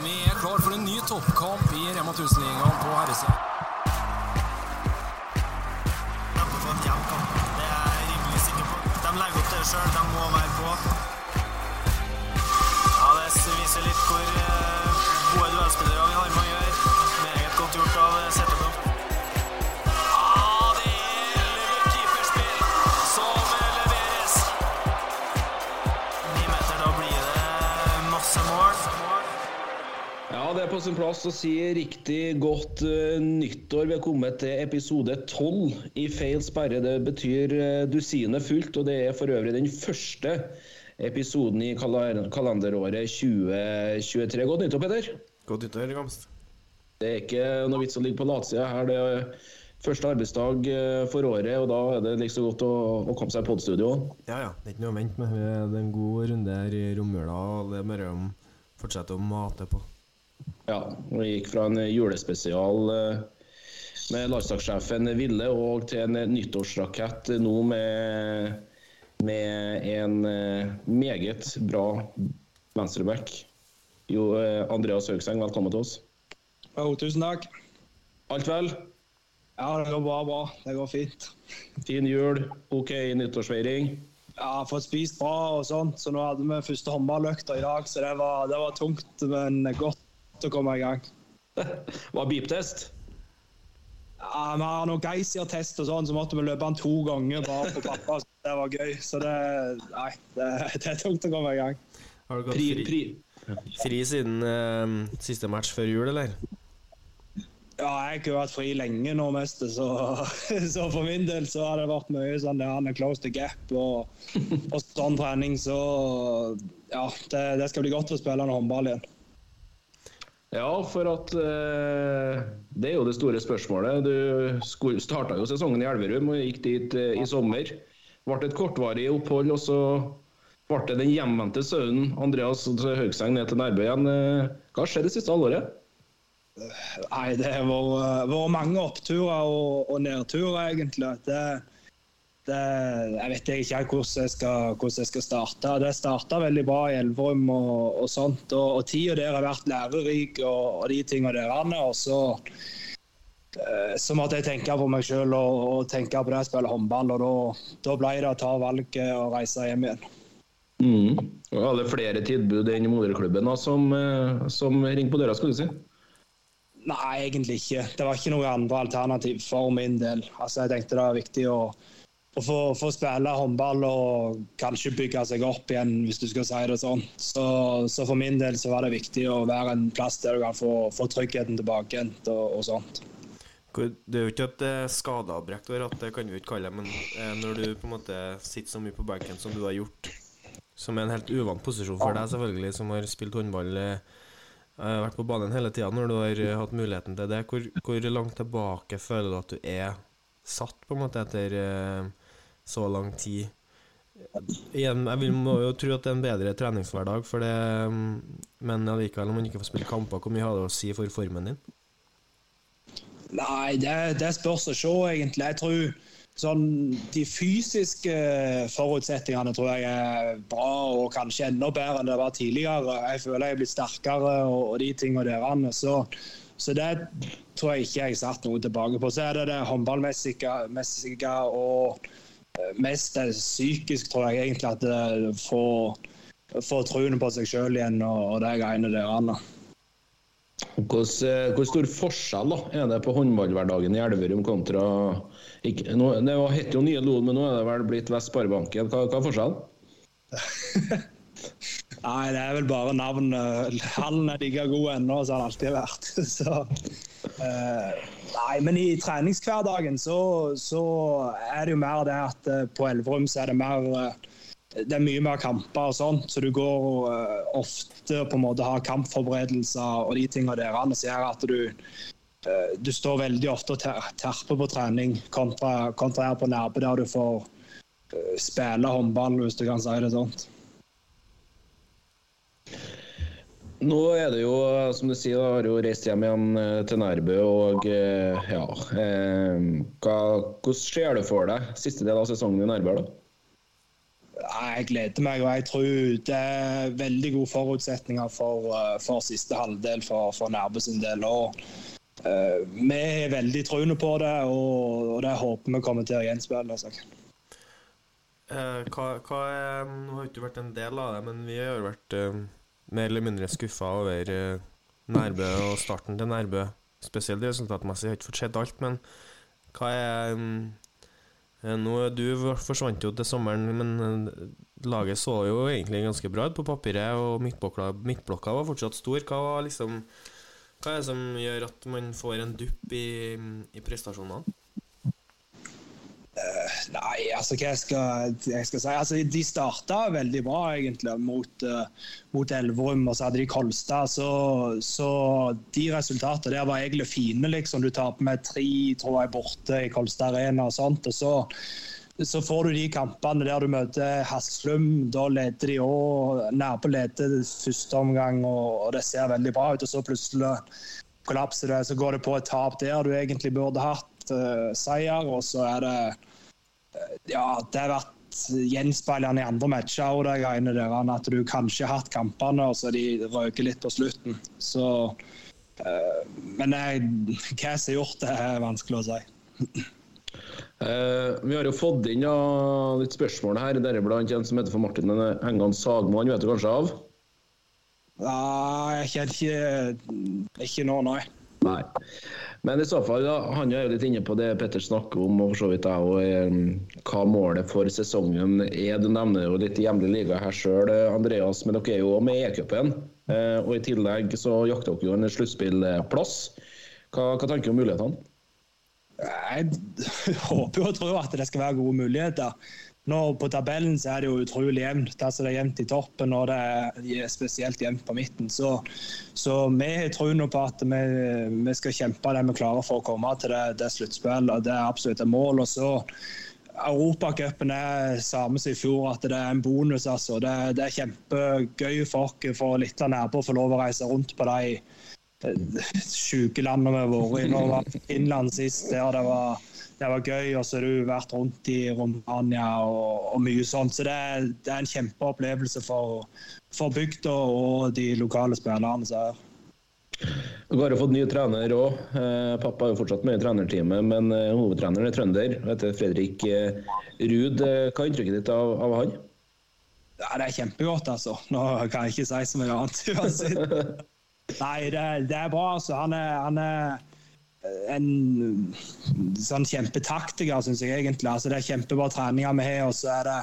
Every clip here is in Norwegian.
Vi er klar for en ny toppkamp i Rema 1000-ligaen på herresida. Kjempe for en jevn kamp. Det er jeg rimelig sikker på. De legger opp det sjøl, de må være på. Ja, Det viser litt hvor det er på sin plass å si riktig godt uh, nyttår. Vi har kommet til episode tolv i feil sperre. Det betyr uh, dusinet fullt, og det er for øvrig den første episoden i kal kalenderåret 2023. Godt nyttår, Peder. Godt nyttår, Gamst. Det er ikke noe vits å ligge på latsida her. Det er første arbeidsdag eh, for året, og da er det like så godt å, å komme seg i podstudio. Ja, ja. Det er ikke noe å vente med. Det er en god runde her i romjula, og det er bare å fortsette å mate på. Ja, vi gikk fra en julespesial eh, med landslagssjefen Ville og til en nyttårsrakett nå med, med en eh, meget bra venstreback. Jo, eh, Andreas Høgseng, velkommen til oss. Jo, tusen takk. Alt vel? Ja, det går bra. bra. Det går fint. Fin jul, OK nyttårsfeiring? Har fått spist bra og sånt, så nå hadde vi første håndballøkta i dag, så det var, det var tungt, men godt å komme i gang. Var beep-test? Ja, vi har noe Geysir-test og sånn, så måtte vi løpe den to ganger bare på pappa. så Det var gøy. Så det Nei, det, det er tungt å komme i gang. Har du gått Pri, fri, fri siden uh, siste match før jul, eller? Ja, jeg har ikke vært fri lenge nå, mest, så, så for min del så har det vært mye sånn det er close to gap og, og sånn trening, så ja, det, det skal bli godt å spille håndball igjen. Ja, for at eh, Det er jo det store spørsmålet. Du starta jo sesongen i Elverum og gikk dit eh, i sommer. Ble et kortvarig opphold, og så ble det den hjemvendte sønnen Andreas Høgseng ned til Nærbø igjen. Eh, Hva har skjedd det siste halvåret? Nei, det har vært vært mange oppturer og, og nedturer, egentlig. Det, jeg vet ikke hvordan jeg skal, hvordan jeg skal starte. Det starta veldig bra i Elverum og, og sånt. Og, og tida der har vært lærerik og, og de tingene der. Og så, eh, så måtte jeg tenke på meg sjøl og, og tenke på det å spille håndball. Og da, ble det å ta valget og reise hjem igjen. Mm. Og alle flere tilbud enn moderklubben da, som, eh, som ringte på døra? skulle du si? Nei, egentlig ikke. Det var ikke noe andre alternativ for min del. Altså, jeg tenkte det var viktig å, å få, få spille håndball og kanskje bygge seg opp igjen, hvis du skal si det sånn. Så, så for min del så var det viktig å være en plass der du kan få, få tryggheten tilbake igjen og, og sånt. Det er jo ikke et skadeavbrekk, du har hatt, det kan vi jo ikke kalle det, men eh, når du på en måte sitter så mye på benken som du har gjort, som er en helt uvant posisjon for deg, selvfølgelig, som har spilt håndball eh, eh, vært på banen hele tida når du har hatt muligheten til det. Hvor, hvor langt tilbake føler du at du er satt, på en måte, etter eh, så lang tid? Igjen, jeg vil, må jo tro at det er en bedre treningshverdag, for det, mm, men allikevel, om man ikke får spille kamper, hvor mye har det å si for formen din? Nei, det, det spørs å se, egentlig. Jeg tror sånn, de fysiske forutsetningene tror jeg er bra, og kanskje enda bedre enn det var tidligere. Jeg føler jeg er blitt sterkere og, og de tingene der. Så, så det tror jeg ikke jeg satt noe tilbake på. Så er det det håndballmessige og eh, mest det psykisk, tror jeg egentlig, at det får, får troen på seg sjøl igjen og, og det greiene der. Anna. Hvor, eh, hvor stor forskjell da, er det på håndballhverdagen i Elverum kontra ikke, nå, Det var- het jo Nye Lod, men nå er det vel blitt Vest igjen. Hva, hva er forskjellen? Nei, det er vel bare navnet. Hallen er like god ennå som han alltid har vært. Så, eh, nei, men i treningshverdagen så, så er det jo mer det at eh, på Elverum så er det mer eh, det er mye mer kamper og sånt, så du går eh, ofte på en måte har kampforberedelser og de tingene der. Så gjør at du, du står veldig ofte og ter terper på trening kontra, kontra her på Nærbø, der du får spille håndball, hvis du kan si det sånt. Nå er det jo, som du sier, da, har jo reist hjem igjen eh, til Nærbø. og eh, ja, eh, hva, Hvordan ser du for deg siste del av sesongen i Nærbø? da? Jeg gleder meg, og jeg tror det er veldig gode forutsetninger for, for siste halvdel for, for Nærbø sin del. og eh, Vi er veldig troende på det, og, og det håper vi kommer til å gjenspeile seg. Eh, hva, hva er, nå har ikke du vært en del av det, men vi har jo vært eh, mer eller mindre skuffa over eh, Nærbø og starten til Nærbø. Spesielt resultatmessig. Jeg har ikke fått sett alt, men hva er mm, eh, nå, Du forsvant jo til sommeren, men eh, laget så jo egentlig ganske bra ut på papiret, og midtblokka, midtblokka var fortsatt stor. Hva, var liksom, hva er det som gjør at man får en dupp i, i prestasjonene? Nei, altså hva jeg skal, jeg skal si altså, De starta veldig bra egentlig mot, uh, mot Elverum, og så hadde de Kolstad. Så, så de resultatene der var egentlig fine. liksom. Du taper med tre tror jeg, borte i Kolstad Arena og sånt. og så så får du de kampene der du møter Haslum. Da leder de òg nærme leder første omgang, og, og det ser veldig bra ut. Og så plutselig kollapser det. Så går det på et tap der du egentlig burde hatt uh, seier, og så er det ja, det har vært gjenspeilende i andre matcher og det greiene der, at du kanskje har hatt kampene, og så de røker litt på slutten. Så uh, Men jeg, hva som er gjort, det er vanskelig å si. Uh, vi har jo fått inn ja, litt spørsmål her, deriblant en som heter for Martin Engan Han vet du kanskje av? Nei, jeg kjenner ikke Ikke nå, nei. Nei. Men i så fall, da, han er jo litt inne på det Petter snakker om, og for så vidt jeg òg, hva målet for sesongen er. Du nevner jo litt hjemlig liga her sjøl, Andreas, men dere er jo med i E-cupen. Eh, og i tillegg så jakter dere jo en sluttspillplass. Hva, hva tenker du om mulighetene? Jeg håper og tror at det skal være gode muligheter. Nå På tabellen så er det jo utrolig jevnt. Altså det er jevnt i toppen og det er spesielt jevnt på midten. Så, så vi tror nå på at vi, vi, skal kjempe det vi klarer for å komme til det, det sluttspillet. Det er absolutt et mål. og så Europacupen er samme som i fjor, at det er en bonus. altså. Det, det er kjempegøy for oss for litt nærmere å få lov å reise rundt på de sjuke landene vi har vært i. Nå var Finland sist, der det var det var gøy. Og så har du vært rundt i Romania og, og mye sånt. Så det er, det er en kjempeopplevelse for, for bygda og de lokale spillerne som er har jo fått ny trener òg. Eh, pappa er jo fortsatt med i trenerteamet, men eh, hovedtreneren er trønder. heter Fredrik eh, Ruud. Hva er inntrykket ditt av, av han? Ja, det er kjempegodt, altså. Nå kan jeg ikke si så mye annet uansett. Nei, det, det, er bra. altså. Han er, han er en sånn kjempetaktiker, syns jeg egentlig. Altså, det er kjempebra treninger vi har, og så er det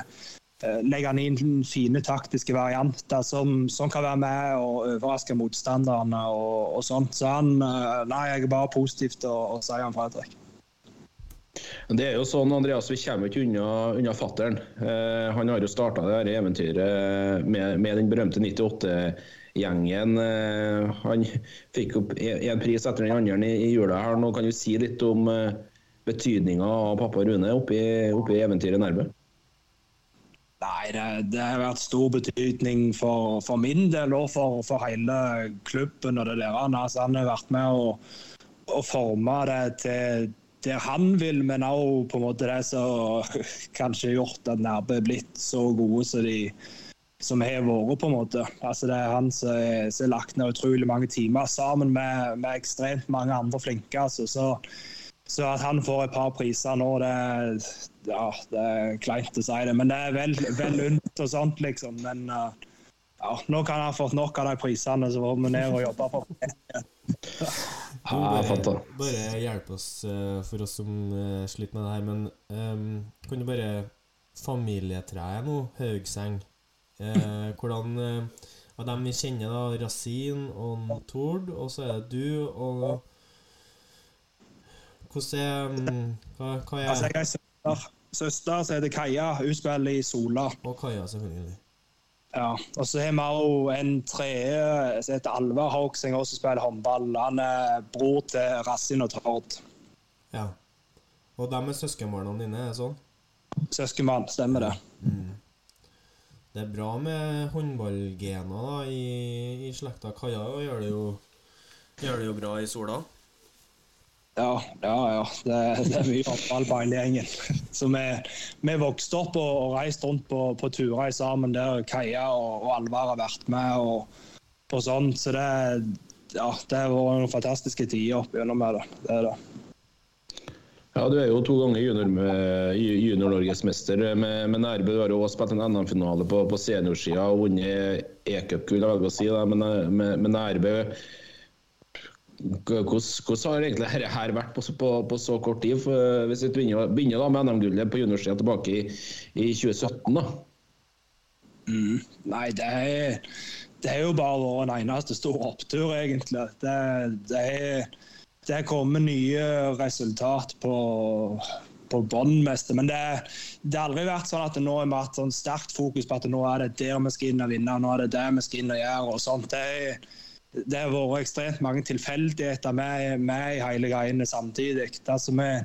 uh, legger han inn fine taktiske varianter som, som, kan være med og overraske motstanderne og, og sånt. Så han uh, Nei, jeg er bare positivt å, å si han Fredrik. Det er jo sånn, Andreas, Vi kommer ikke unna, unna fattern. Eh, han har jo starta eventyret med, med den berømte 98 gjengen. Eh, han fikk opp en pris etter den andre i jula. her. Nå kan du si litt om eh, betydninga av pappa Rune oppi, oppi eventyret Nærbø? Nei, det, det, har vært stor betydning for, for min del og for, for, hele klubben. og det der. Altså, han har vært med å, å forme det til det han vil, men òg på en måte det som kanskje har gjort at Nærbø er blitt så gode som de som har vært, på en måte. Altså, det er han som har lagt ned utrolig mange timer sammen med, med ekstremt mange andre flinke. Altså. Så, så, at han får et par priser nå, det, ja, det er kleint å si det. Men det er vel, vel unt og sånt, liksom. Men uh, ja, nå kan han ha fått nok av de prisene, så får vi ned og jobbe for det. bare, bare hjelp oss uh, for oss som uh, sliter med det her, men um, kan du bare Familietreet nå, Haugseng. Eh, hvordan eh, Av dem vi kjenner, da, Rasin og Tord, og så er det du og Hvordan er mm, Hva, hva er Altså, jeg er søster, søster så heter Kaja. Hun spiller i Sola. Og Kaja, selvfølgelig. Ja, og så har vi òg en tredje som heter Alvar Hauk, som spiller håndball. Han er bror til Rasin og Tord. Ja. Og dem er søskenbarna dine, er det sånn? Søskenbarn, stemmer det. Mm. Det er bra med håndballgener i, i slekta. Kaja gjør det, gjør det jo bra i sola. Ja, ja. ja. Det, det er mye fotball på hele gjengen. Så vi, vi vokste opp og, og reist rundt på, på turer sammen der Kaja og, og Alvar har vært med. og, og sånn. Så det, ja, det har vært noen fantastiske tider opp gjennom det. det, det. Ja, Du er jo to ganger junior-norgesmester junior med, med Nærbø. Du har jo også spilt en NM-finale på, på seniorsida og vunnet e-cupgull. Si, med, med, med Nærbø. Hvordan, har egentlig dette vært på, på, på, så kort tid? For hvis vi begynner, begynner da med NM-gullet på juniorsida tilbake i, i 2017, da? Mm, nei, det er, det er jo bare vår eneste store opptur, egentlig. Det, det er det kommer nye resultat på, på bånn. Men det, det, har aldri vært sånn at det nå har vært sånn sterkt fokus på at nå er det der vi skal inn og vinne, nå er det der vi skal inn og gjøre. og sånt. Det, det har vært ekstremt mange tilfeldigheter med, med i hele greiene samtidig. Altså, er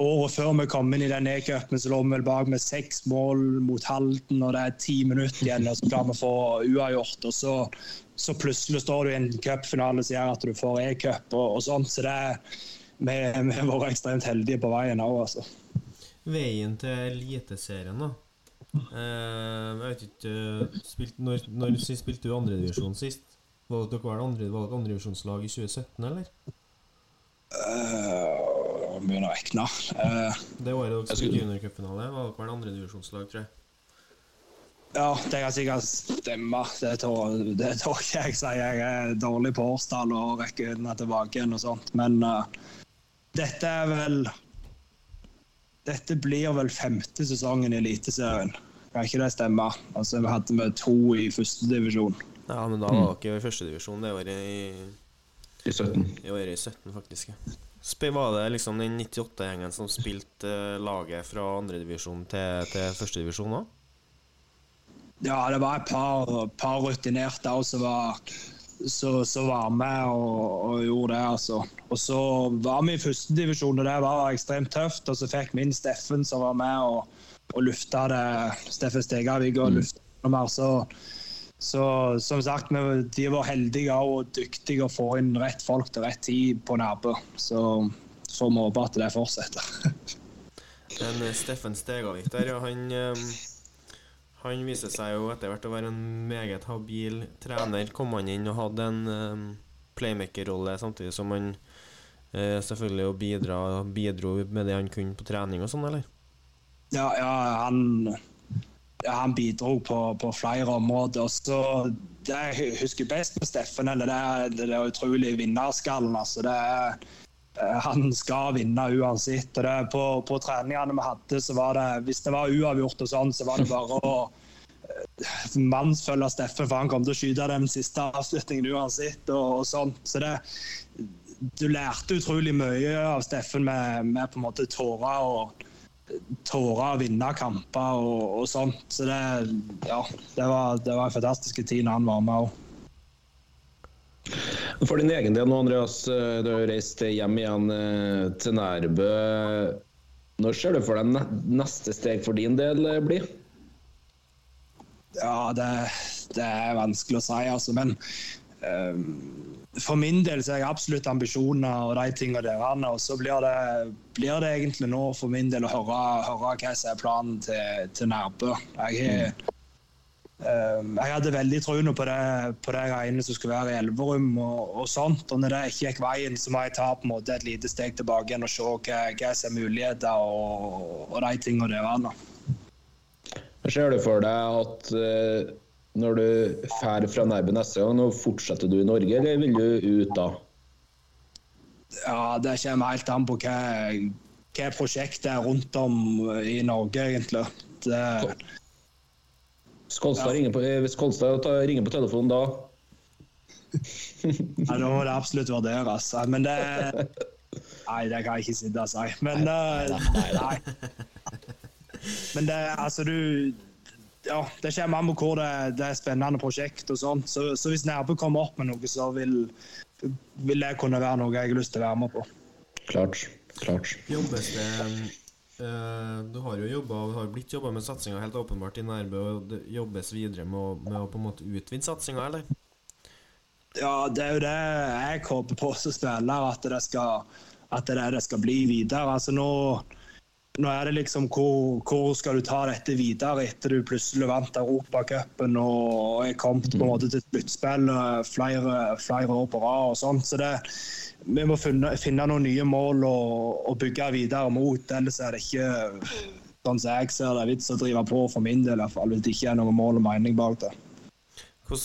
Året før vi kom inn i den e-cupen, så lå vi vel bak med seks mål mot Halden, og det er ti minutter igjen, og så klarer vi å få uavgjort. og så så plutselig står du i en cupfinale som gjør at du får e-cup og, og sånt. Så det, vi, har vært ekstremt heldige på veien òg, altså. Veien til Eliteserien, da. Uh, jeg vet ikke spilt, Når, når spilte du andredivisjon sist? Var dere andredivisjonslag andre, var i 2017, eller? Uh, begynner å regne. Uh, det året dere spilte juniorcupfinale, var dere andredivisjonslag, tror jeg. Ja, det kan sikkert stemme. Det tror, det tror ikke jeg sier. Jeg er dårlig på årstall og rekker unna tilbake igjen og sånt. Men uh, dette er vel Dette blir vel femte sesongen i Eliteserien. Kan ikke det stemme? Altså, Vi hadde med to i førstedivisjon. Ja, men da var dere i førstedivisjon det året i I 17. I året i 17, faktisk. Ja. Var det liksom den 98-gjengen som spilte laget fra andredivisjon til, til førstedivisjon òg? Ja, det var et par, par rutinerte som var, var med og, og, gjorde det. altså. Og så var vi i førstedivisjon, og det var ekstremt tøft. Og så fikk min Steffen, som var med og, og lufta det. Steffen Stegavik og mm. lufta det mer. Så, så som sagt, de var heldige og dyktige å få inn rett folk til rett tid på Nærbø. Så får vi håpe at det fortsetter. Men eh, Steffen Stegavik der, ja, han um han viser seg jo etter hvert å være en meget habil trener. Kom han inn og hadde en um, playmaker-rolle samtidig som han selvfølgelig bidra, bidro med det han kunne på trening og sånn, eller? Ja, ja han, han bidro på, på, flere områder. Så Det jeg husker best med Steffen, eller det er det, det utrolig vinnerskallen. Altså, det er eh, han skal vinne uansett. og På, på treningene vi hadde, så var det hvis det var uavgjort, og sånn, så var det bare å mannsfølge Steffen, for han kom til å skyte den siste avslutningen uansett. og, og sånt. Så det, du lærte utrolig mye av Steffen med, med på en måte tårer og tårer å vinne kamper og, og sånt. Så det, ja, det var, det var en fantastisk tid når han var med òg. For din egen del nå, Andreas. Eh, du har reist hjem igjen eh, til Nærbø. Når ser du for deg neste steg for din del eh, blir? Ja, det, det, er vanskelig å si, altså. Men for min del så har jeg absolutt ambisjoner og de tingene der. Og så blir det, blir det, egentlig nå for min del å høre, høre hva som er planen til, til Nærbø. Jeg, um, jeg, hadde veldig troen på det, på det greiene som skulle være i Elverum og, og, sånt. Og når det ikke gikk veien, så må jeg ta på en måte et lite steg tilbake igjen og se hva, hva som er muligheter og, og de tingene der. Ser du for deg at uh, når du drar fra Nærbø neste gang, nå fortsetter du i Norge, eller vil du ut da? Ja, Det kommer helt an på hva, hva prosjektet er rundt om i Norge, egentlig. Det, Skolstad ja. ringer på, hvis Kolstad ringer på telefonen da? ja, Da må det absolutt vurderes. Men det Nei, det kan jeg ikke sitte og si. Men uh, nei. Men det, altså, du ja, det kommer an på hvor det, det, er spennende prosjekt og sånn. Så, så, hvis Nærbø kommer opp med noe, så vil, vil, det kunne være noe jeg har lyst til å være med på. Klart. Klart. Jobbes det uh, Du har jo jobba, har blitt jobba med satsinga helt åpenbart i Nærbø, og det jobbes videre med, med å på en måte utvide satsinga, eller? Ja, det er jo det jeg håper på som spiller, at det skal at det er det det skal bli videre. Altså nå, nå er det liksom hvor, hvor skal du ta dette videre etter du plutselig vant Europacupen og er kommet på en måte til sluttspill eh, flere, flere år på rad og sånt. Så det, vi må finne, finne noen nye mål å, å bygge videre mot. Ellers er det ikke sånn som jeg ser det, vits å drive på for min del, i hvert fall, hvis det ikke er noe mål og mening bak det.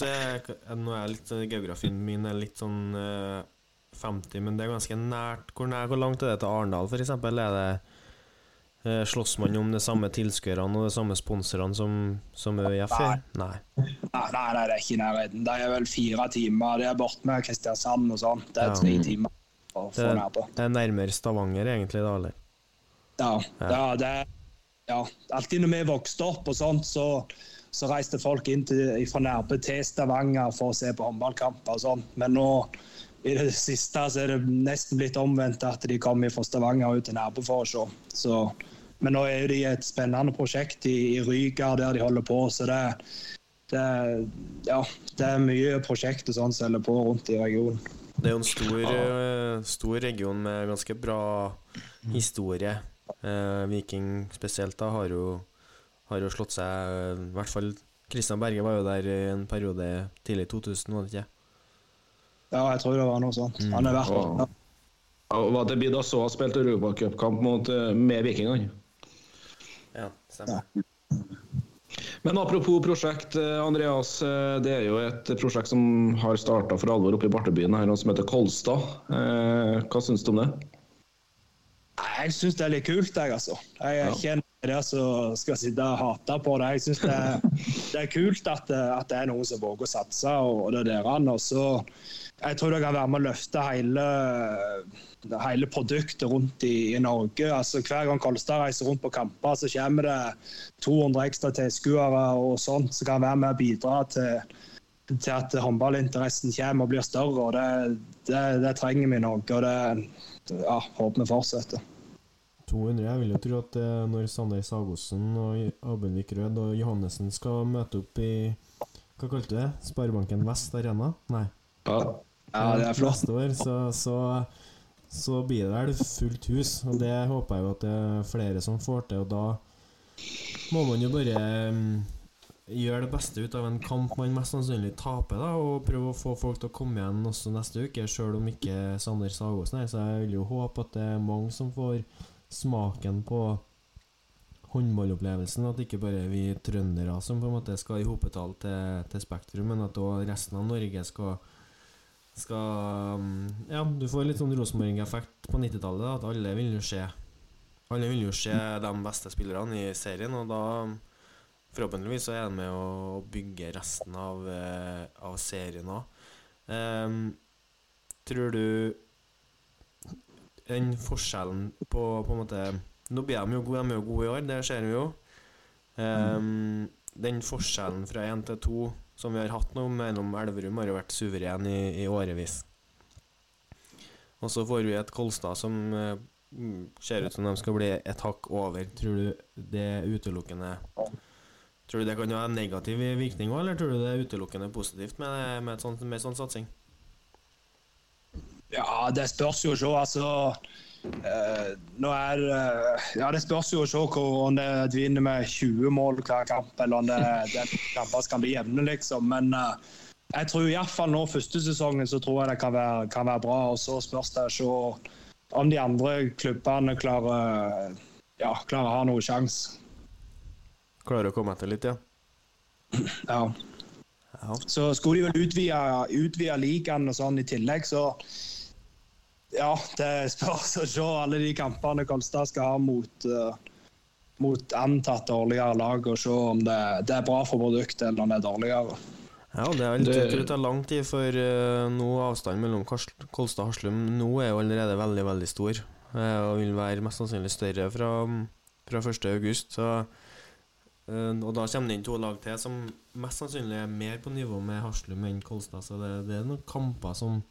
Er, nå er litt, sånn- Geografien min er litt sånn eh, 50, men det er ganske nært. Hvor, nær, hvor langt er det til Arendal, f.eks.? Er det eh, Slåss man om de samme tilskuerne og de samme sponsorene som, som ØIF? Nei. Nei. Nei, nei, det er ikke i nærheten. Det er vel fire timer. Det er borte med Kristiansand og sånt. Det er Ja. tre timer å Det, det er nærmere Stavanger, egentlig, da, eller? Ja, Ja. det ja. Alltid når vi vokste opp og sånt, så, så reiste folk inn til, fra Nærbø til Stavanger for å se på håndballkamper og sånt. Men nå i det siste så er det nesten blitt omvendt at de kommer fra Stavanger ut til Nærbø for å se. Så, men nå er de et spennende prosjekt i, i Ryga der de holder på, så det, det, ja, det er mye prosjekter sånn som holder på rundt i regionen. Det er jo en stor, eh, stor region med ganske bra historie. Eh, Viking spesielt da har jo, har jo slått seg eh, I hvert fall Kristian Berge var jo der i en periode tidlig 2000, var det ikke? Ja, jeg tror det var noe sånt. Han er verdt Ja. Ja, Var det Bida så har spilt Europacupkamp mot, eh, med Vikingene? Ja, stemmer. Men apropos prosjekt, eh, Andreas. eh, Det er jo et prosjekt som har starta for alvor oppe i Bartebyen, her, som heter Kolstad. Eh, Hva syns du om det? Jeg syns det er litt kult, jeg, altså. Jeg er Ja. ikke en av de som skal sitte og hate på det. Jeg syns det, det er kult at, at det er noen som våger å satse, og det er der. Og så jeg tror det kan være med å løfte hele, hele produktet rundt i, i Norge. Altså, hver gang Kolstad reiser rundt på kamper, så kommer det 200 ekstra tilskuere og sånt som kan være med å bidra til, til at håndballinteressen kommer og blir større. og Det, det, det trenger vi i Norge, og det ja, håper vi fortsetter. 200. Jeg vil jo tro at eh, når Sander Sagosen og Abelvik Rød og Johannessen skal møte opp i Hva kalte du det? Sparebanken Vest Arena? Nei. Ja. Ja, det er flott. Neste år så, så, så blir det vel fullt hus, og det håper jeg jo at det er flere som får til. Og da må man jo bare mm, gjøre det beste ut av en kamp man mest sannsynlig taper, da, og prøve å få folk til å komme igjen også neste uke, sjøl om ikke Sander Sagosen er Så jeg vil jo håpe at det er mange som får smaken på håndballopplevelsen. At ikke bare vi trøndere som på en måte skal i hopetall til, til Spektrum, men at òg resten av Norge skal skal mm, Ja, du får litt sånn Rosenborg-effekt på 90-tallet. At alle vil jo se Alle vil jo se de beste spillerne i serien, og da Forhåpentligvis så er han med å bygge resten av, eh, av serien òg. tror du den forskjellen på på en måte Nå blir de jo gode, de er jo gode i år, det ser vi jo. Ehm, den forskjellen fra én til to som vi har hatt nå mellom Elverum, har jo vært suveren i, i årevis. Og så får vi et Kolstad som eh, ser ut som de skal bli et hakk over. Tror du det er utelukkende Tror du det kan ha en negativ virkning òg, eller tror du det er utelukkende positivt med, med, sånt, med sånn satsing? Ja, det spørs jo å se. Altså, eh, nå er eh, Ja, det spørs jo å se om det er vinner med 20 mål hver kamp, eller om det, det kamper kan bli jevne, liksom. Men eh, jeg tror iallfall nå første sesongen så tror jeg det kan være, kan være bra. Og så spørs det å se om de andre klubbene klarer, ja, klarer å ha noen sjanse. Klarer å komme etter litt, ja? Ja. Ja. Så skulle de vel utvide, utvide ligaen og sånn i tillegg, så ja, det spørs å se alle de kampene Kolstad skal ha mot, uh, mot antatt dårligere lag, og se om det, det er bra for produktet eller om det er dårligere. Ja, det er vel Det- det tar lang tid, for uh, nå avstanden mellom Kolstad og Haslum nå er jo allerede veldig, veldig stor. Uh, og vil være mest sannsynlig større fra, fra 1. august. Så, og da kommer det inn to lag til som mest sannsynlig er mer på nivå med Haslum enn Kolstad. Så det, det er noen kamper som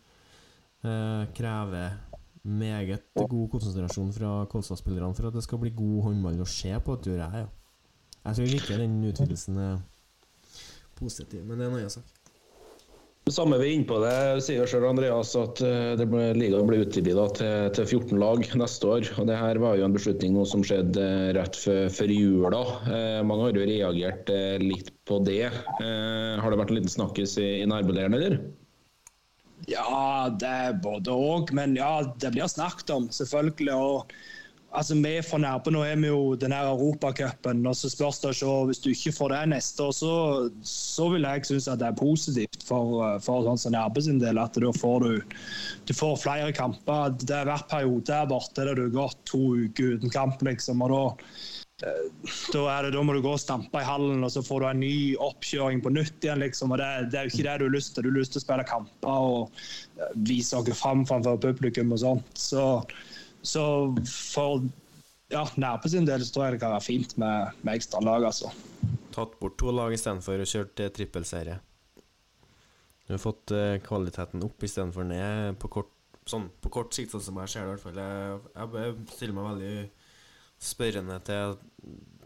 eh, krever meget god konsentrasjon fra Kolstad-spillerne for at det skal bli god håndball å se på, tror jeg. Ja. Jeg tror ikke den utvidelsen er positiv, men det er en annen sak. Samme vi er inne på det, sier selv Andreas at eh, det ble, ligaen ble utvidet til, til 14 lag neste år. og det her var jo en beslutning som skjedde eh, rett før, før jula. Eh, mange har jo reagert eh, litt på det. Eh, har det vært en liten snakkis i, i nærmiljøet, eller? Ja, det er både òg. Men ja, det blir snakket om, selvfølgelig. og altså Vi fra Nærbø nå er vi jo den her Europacupen. og så spørs det ikke, Hvis du ikke får det neste år, så, så vil jeg synes at det er positivt for, for sånn som Nærbø sin del. At da får du, du får flere kamper. Det er hver periode her borte der du har gått to uker uten kamp. liksom, og da da, det, da, må du gå og stampe i hallen, og så får du en ny oppkjøring på nytt igjen. liksom, og det, det, er jo ikke det du har lyst til. Du har lyst til å spille kamper og vise dere fram framfor publikum og sånt. Så, så for ja, Nærpe sin del så tror jeg det kan være fint med, med ekstra lag, altså. Tatt bort to lag istedenfor og kjørt til trippelserie. Du har fått uh, kvaliteten opp istedenfor ned på kort, sånn, på kort sikt, sånn som jeg ser det i hvert fall. Jeg, jeg stiller meg veldig spørrende til,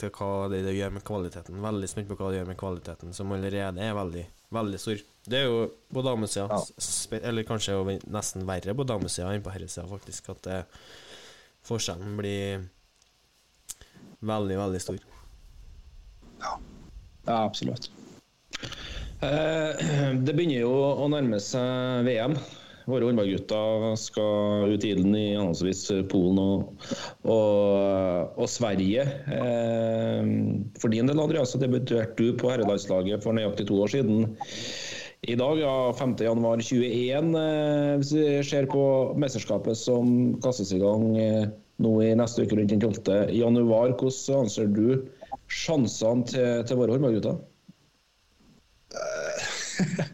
til hva det, det, gjør med kvaliteten. Veldig spent på hva det gjør med kvaliteten, som allerede er veldig, veldig stor. Det er jo på damesida, ja. eller kanskje nesten verre på damesida enn på herresida, faktisk, at det, forskjellen blir veldig, veldig stor. Ja, ja absolutt. Eh, det begynner jo å nærme seg VM. Våre håndballgutter skal ut i ilden i anholdsvis Polen og, og, og Sverige. Eh, for din del, Andreas, debuterte du på herrelandslaget for nøyaktig to år siden. I dag, ja, 5.1.21, eh, hvis vi ser på mesterskapet som kastes i gang eh, nå i neste uke rundt den 12. januar, hvordan anser du sjansene til, til våre håndballgutter?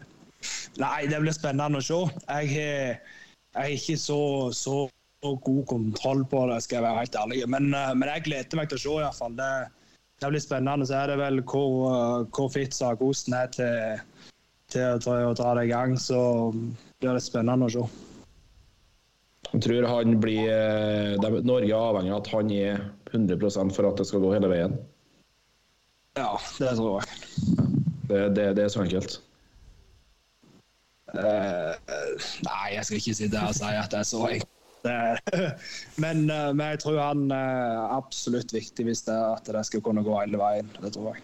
Nei, det blir spennende å se. Jeg har ikke så, så, god kontroll på det, skal jeg være helt ærlig. Men, eh, men jeg gleder meg til å se, iallfall. Det, det blir spennende. Så er det vel hvor, eh, hvor fit Sagosen er til, til, til, å dra det i gang. Så blir det spennende å se. Jeg tror han blir eh, Norge er avhengig av at han er 100% for at det skal gå hele veien. Ja, det tror jeg. Det, det, det er så enkelt. Uh, nei, jeg skal ikke sitte her og si at det er så enkelt. Men, uh, men, jeg tror han er absolutt viktig hvis det, er at det skal kunne gå hele veien. Det tror jeg.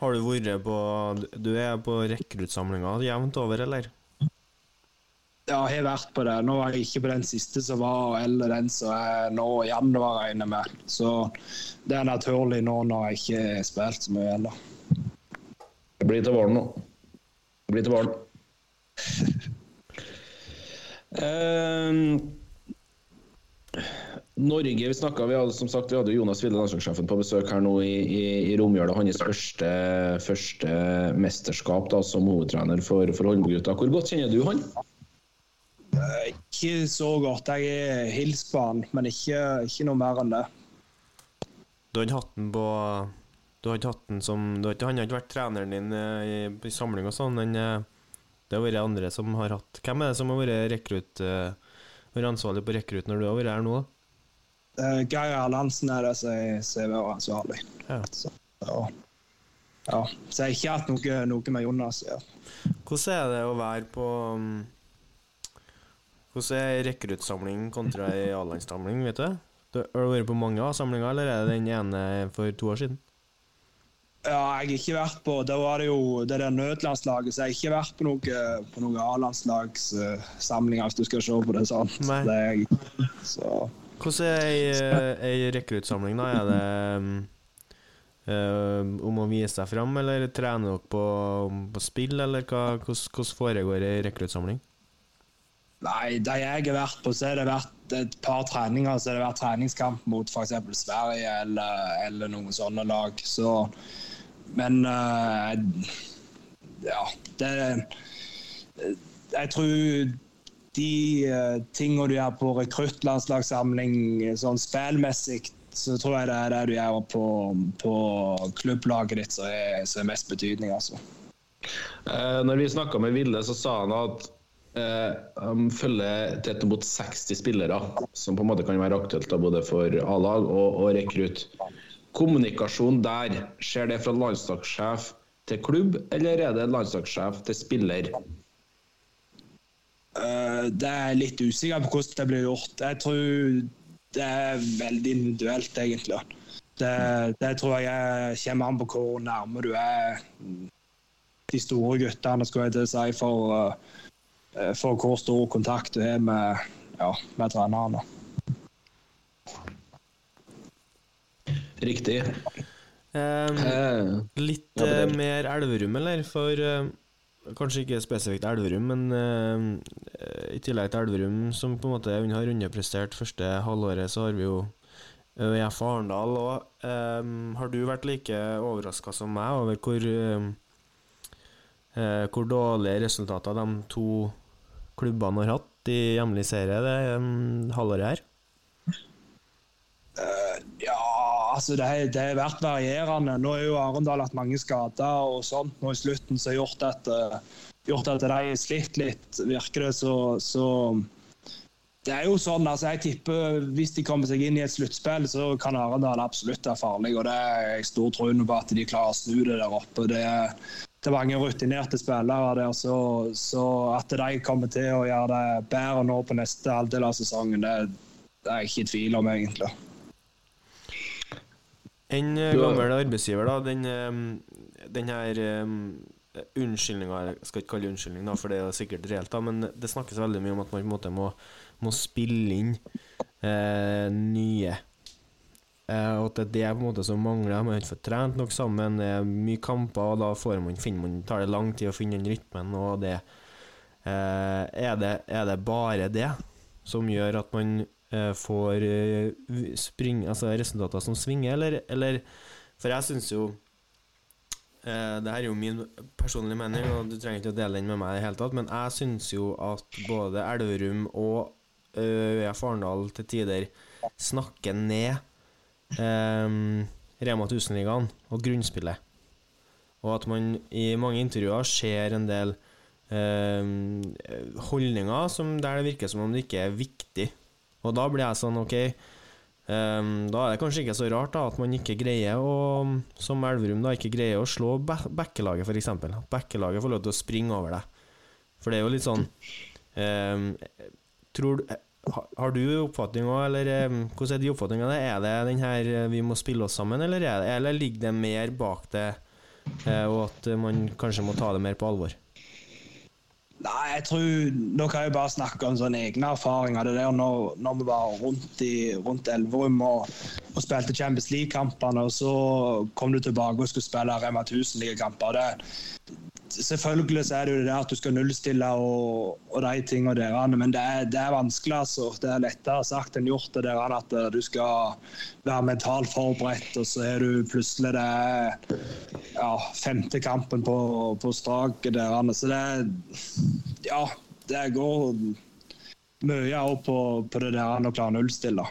Har du vært på Du er på rekruttsamlinga jevnt over, eller? Ja, jeg har vært på det. Nå var jeg ikke på den siste som var, eller den som er nå i januar, regner med. Så det er naturlig nå når jeg ikke har spilt så mye ennå. Det blir til våren nå. Det blir til våren. Uh, Norge, vi snakket, vi hadde som sagt vi hadde Jonas Ville, landslagssjefen, på besøk her nå i, i, i romjula. Hans første, første mesterskap da, som hovedtrener for, for håndballgutta. Hvor godt kjenner du han? Ikke så godt. Jeg er hilst på han, men ikke, ikke, noe mer enn det. Du har ikke hatt den på Du har ikke hatt den som har ikke, Han har ikke vært treneren din i, i samling og sånn? Den, det har vært andre som har hatt Hvem er det som har vært rekrutt uh, vært ansvarlig på rekrutt når du har vært her nå? Uh, Geir Erlandsen er det som har vært ansvarlig. Ja. Så, ja. ja. Så jeg har ikke hatt noe, noe med Jonas å ja. Hvordan er det å være på um, Hvordan er rekruttsamling kontra ei A-landssamling, vet du? du? Har du vært på mange A-samlinger, eller er det den ene for to år siden? Ja, jeg har ikke vært på Da var det jo det der nødlandslaget, så jeg har ikke vært på noen noe A-landslagssamlinger, hvis du skal se på det sånn. Det er jeg, så. Hvordan er ei rekruttsamling, da? Er det um, om å vise seg fram, eller trener dere på, på spill, eller hva, hvordan foregår ei rekruttsamling? Nei, de jeg har vært på, så har det vært et par treninger. Så har det vært treningskamp mot f.eks. Sverige eller, eller noen sånne lag. Så men uh, ja, det Jeg tror de uh, tingene du gjør på rekruttlandslagssamling sånn spillmessig, så tror jeg det er det du gjør på, på klubblaget ditt som er, er, mest betydning. altså. Uh, når vi snakka med Ville, så sa han at uh, han følger tett mot 60 spillere, som på en måte kan være aktuelt både for A-lag og, og rekrutt kommunikasjon der, skjer det fra landslagssjef til klubb, eller er det landslagssjef til spiller? Uh, det er litt usikker på hvordan det blir gjort. Jeg tror det er veldig individuelt, egentlig. Det, det tror jeg kommer an på hvor nærme du er de store guttene, skulle jeg til å si, for, uh, for hvor stor kontakt du har med, ja, med trenerne. Riktig. Eh, litt eh, mer Elverum, eller? For eh, Kanskje ikke spesifikt Elverum, men eh, i tillegg til Elverum, som på en måte har underprestert første halvåret, så har vi jo ØIF Arendal òg. har du vært like overraska som meg over hvor eh, eh, hvor dårlige resultater de to klubbene har hatt i hjemlig serie det halvåret her? Ja, altså det, det har vært varierende. Nå har jo Arendal hatt mange skader og sånt nå i slutten som har gjort at, eh, gjort at de har slitt litt, virker det. Så, så det er jo sånn, altså jeg tipper Hvis de kommer seg inn i et sluttspill, så kan Arendal absolutt være farlig. og Det er jeg stor tro på at de klarer å snu det der oppe. Det det er mange rutinerte spillere der, så, så at de kommer til å gjøre det bedre nå på neste halvdel av sesongen, det, det er jeg ikke i tvil om, egentlig. En eh, gammel arbeidsgiver, da, den, eh, den her um, unnskyldninga Jeg skal ikke kalle det unnskyldning, da, for det er sikkert reelt, da, men det snakkes veldig mye om at man på en måte må, må spille inn eh, nye. Eh, og at det er det på en måte som mangler. Man har ikke fått trent nok sammen, det er mye kamper, og da får man, man, tar det lang tid å finne den rytmen. og det eh, er, det, er det bare det som gjør at man eh, får eh, spring, altså resultater som svinger, eller, eller For jeg syns jo eh, Det her er jo min personlige mening, og du trenger ikke å dele den med meg i det hele tatt, men jeg syns jo at både Elverum og eh, ØIF Arendal til tider snakker ned eh, Rema 1000-ligaen og grunnspillet. Og at man i mange intervjuer ser en del eh, holdninger som der det virker som om det ikke er viktig. Og da blir jeg sånn, OK um, Da er det kanskje ikke så rart da at man ikke greier å, som Elverum, da ikke greier å slå be- Bekkelaget, f.eks. At Bekkelaget får lov til å springe over deg. For det er jo litt sånn um, Tror har du oppfatning òg, eller eh, hvordan er de oppfatningene? Er det den her eh, vi må spille oss sammen, eller, er det, eller ligger det mer bak det, eh, og at man kanskje må ta det mer på alvor? Nei, jeg tror Nå kan jeg bare snakke om sånne egne erfaringer. Det der når, når vi var rundt, i, rundt Elverum og, og spilte Champions League-kampene, og så kom du tilbake og skulle spille Rema 1000-ligakamper. Selvfølgelig så er det jo det at du skal nullstille og, og de tingene der, men det er, det er vanskelig. altså. Det er lettere sagt enn gjort det der at eh, du skal være mentalt forberedt, og så er du plutselig det ja, femte kampen på, på straket der. Så det Ja, det går mye opp på, på det der å klare nullstille.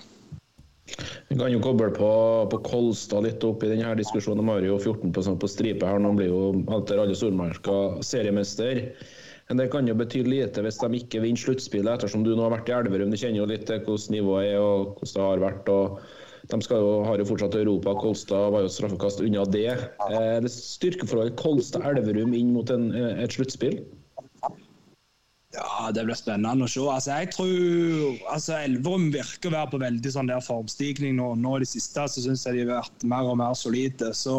Vi kan jo koble på, på Kolstad litt opp i denne diskusjonen. De har jo 14 på, på stripe her. Nå blir jo etter alle stormarker seriemester. Men det kan jo bety lite hvis de ikke vinner sluttspillet, ettersom du nå har vært i Elverum. Du kjenner jo litt til hvordan nivået er og hvordan det har vært. og De skal jo, har jo fortsatt Europa. Kolstad var jo straffekast unna det. Eh, det styrkeforholdet Kolstad-Elverum inn mot en, eh, et sluttspill? Ja, Det blir spennende å se. Altså, jeg tror altså, Elverum virker å være på veldig sånn der formstigning nå. Nå i det siste så syns jeg de har vært mer og mer solide. Så,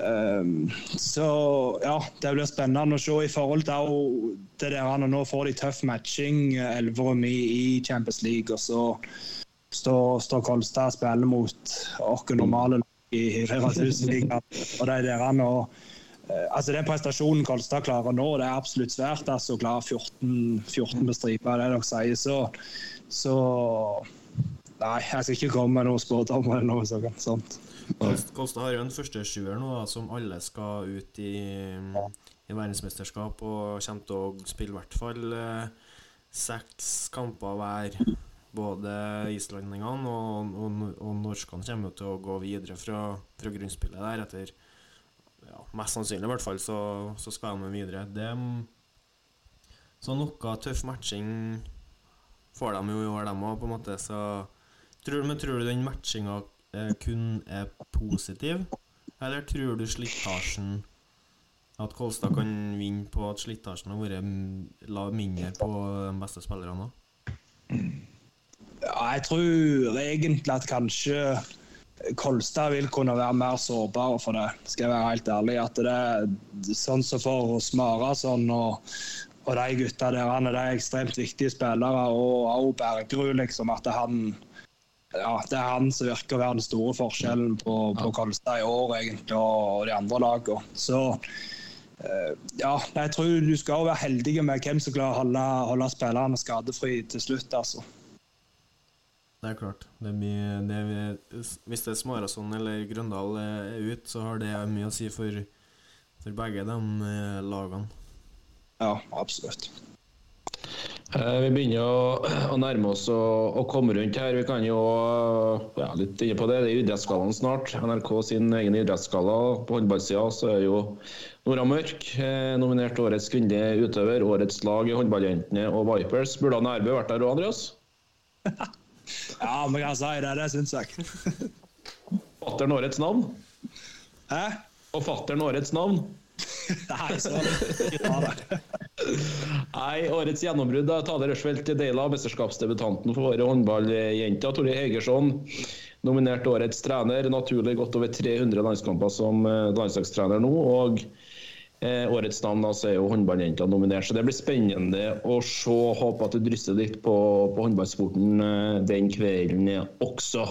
um, så ja, det blir spennende å se i forhold til det der han Nå får de tøff matching, Elverum i, i Champions League. Og så står, står Kolstad og spiller mot oss normale i Rema 1000-ligaen. Og de der han og altså Den prestasjonen Kolstad klarer nå, det er absolutt svært. altså Å klare 14, 14 på stripa, det dere sier. Så, så Nei, jeg skal ikke komme med noen spådommer eller noe sånt. sånt. Kolstad har jo en første sjuer nå, da, som alle skal ut i, i verdensmesterskap, og kommer til å spille i hvert fall eh, seks kamper hver. Både islendingene og, og, og norskene kommer til å gå videre fra, fra grunnspillet der etter ja, Mest sannsynlig, i hvert fall, så, så skal de videre. Det, så noe tøff matching får de jo i år, dem òg, på en måte. Så tror, men tror du den matchinga eh, kun er positiv, eller tror du slitasjen At Kolstad kan vinne på at slitasjen har vært mindre på de beste spillerne òg? Ja, jeg tror egentlig at kanskje Kolstad vil kunne være mer sårbar for det, skal jeg være helt ærlig. At det er sånn som for Smarason og, og de gutta der, han er de ekstremt viktige spillere. Og også Bergerud, liksom. At det er han ja, det er han som virker å være den store forskjellen på, på Kolstad i år egentlig, og de andre lagene. Så eh, ja, jeg tror du skal være heldig med hvem som klarer å holde, holde spillerne skadefri til slutt. altså. Det er klart. Det mye, det er, hvis det er Smarason eller Grøndal er ute, så har det mye å si for, for begge de eh, lagene. Ja, absolutt. Eh, Vi begynner å, å nærme oss å, å komme rundt her. Vi kan jo ja, litt inne på det. Det er idrettsgallaen snart. NRK sin egen idrettsgalla. På håndballsida så er jo Nora Mørk eh, nominert årets kvinnelige utøver. Årets lag i Håndballjentene og Vipers. Burde Nærbø vært der òg, Andreas? Ja, vi kan si det. Det syns jeg. Fattern årets navn? Hæ? Og fattern årets navn? Nei, så. Nei, årets gjennombrudd er Tale del Deila, mesterskapsdebutanten for våre håndballjenter. Tore Hegersson, nominert årets trener. Naturlig godt over 300 landskamper som eh, landslagstrener nå. Og eh, årets navn da, så er jo håndballjenta nominert. Så det blir spennende å se. Håper at det drysser litt på, på håndballsporten eh, den kvelden også.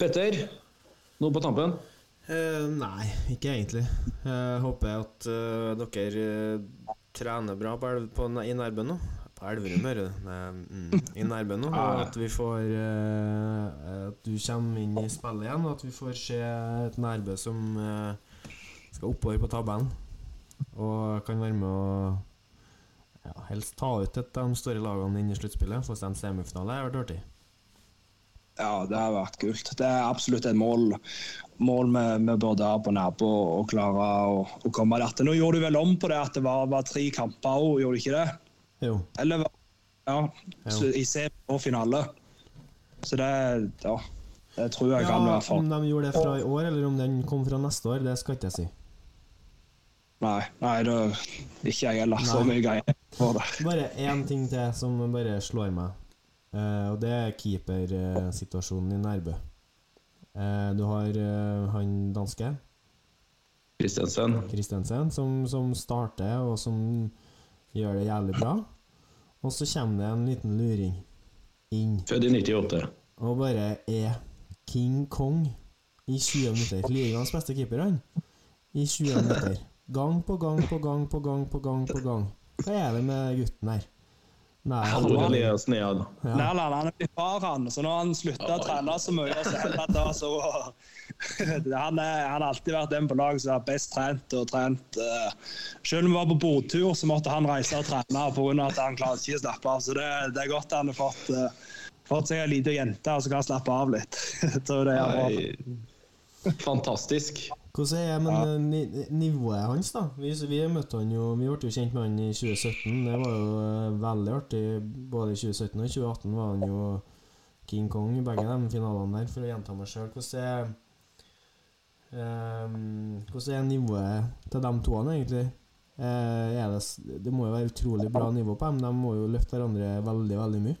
Petter, noe på tampen? Eh, nei, ikke egentlig. Jeg håper at eh, dere eh, trener bra på, på, i Nærbø nå. På Elverum, hører du. Mm, I Nærbø nå. Og at vi får eh, At du kommer inn i spillet igjen, og at vi får se et Nærbø som skal oppover på tabellen. Og kan være med å ja, helst ta ut et av de store lagene inn i sluttspillet. Få en semifinale. Det har vært artig. Ja, det har vært kult. Det er absolutt et mål, mål vi, vi burde ha på nabo og klare å, å komme der. Nå gjorde du vel om på det at det var, var tre kamper òg, gjorde du ikke det? Jo. Eller var- ja, i semi og finale. Så det, ja, det tror jeg kan være for. om de gjorde det fra i år, eller om den kom fra neste år, det skal ikke jeg si. Nei, nei det ikke jeg heller. Så mye greier for det. Bare én ting til som bare slår meg, uh, og det er keepersituasjonen i Nærbø. Uh, du har uh, han danske, Kristiansen. Kristensen, som, som starter, og som gjør det jævlig bra. Og så kommer det en liten luring inn, Født i 98. og bare er King Kong i 20 minutter. Ligaens beste keeper, han. I 20 minutter. Gang på gang på gang på gang på gang på gang. Hva er det med gutten her? Nei, han er ja. Nei, nei, han er blitt far, han. Så når han slutta å trene så mye, så er det så han, er, han har alltid vært den på laget som er best trent og trent eh, Selv om vi var på bordtur, så måtte han reise og trene pga. at han klarte ikke å slappe av. Så det, det er godt han har fått, eh, fått seg ei lita jente og så kan han slappe av litt. Jeg tror det er bra. Fantastisk. Hvordan er men, ja. nivået hans, da? Vi, vi møtte han jo Vi ble jo kjent med han i 2017. Det var jo eh, veldig artig. Både i 2017 og i 2018 var han jo King Kong i begge de finalene der, for å gjenta meg sjøl. Hvordan er um, Hvordan er nivået til de to, egentlig? Eh, det, det må jo være utrolig bra nivå på dem. De må jo løfte hverandre veldig, veldig mye.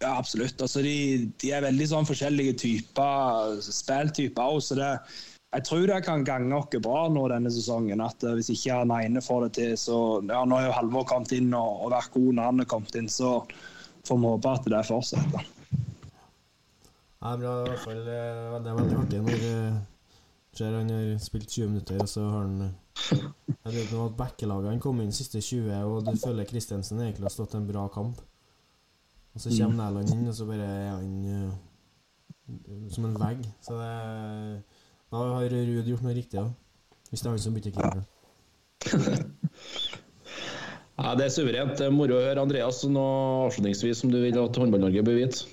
Ja, absolutt. Altså, de, de er veldig sånn forskjellige typer spilltyper òg, så det jeg tror det kan gange oss bra nå denne sesongen. at eh, Hvis ikke han ene får det til, så ja, Nå har jo Halvor kommet inn og, og vært god når han er kommet inn, så får vi håpe at det fortsetter. Ja, er bra, i hvert fall. eh, Det er veldig artig når eh, ser han har spilt 20 minutter, og så har han Jeg vet nå at backelagene kom inn siste 20, og du føler Kristiansen egentlig har stått en bra kamp. Og så kommer Næland inn, og så bare er han som en vegg. Så det Da har Ruud gjort noe riktig, da. Hvis det er han som bytter keeper. Ja, det er suverent. Det er moro å høre. Andreas, noe avslutningsvis som du vil at Håndball-Norge bør vite?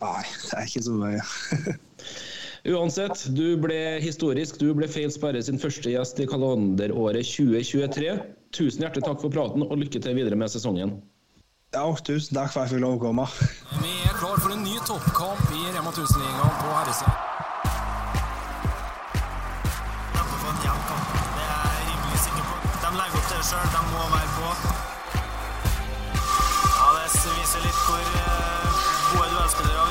Nei, det er ikke så mye. Uansett, du ble historisk. Du ble Feil Sperre sin første gjest i kalenderåret 2023. Tusen hjertelig takk for praten, og lykke til videre med sesongen. Ja, tusen takk for at jeg fikk lov å komme. Vi er klar for en ny toppkamp i Rema 1000-ligaen på herresida. sjøl. De må være på. Ja, det viser litt hvor eh, gode duellspillere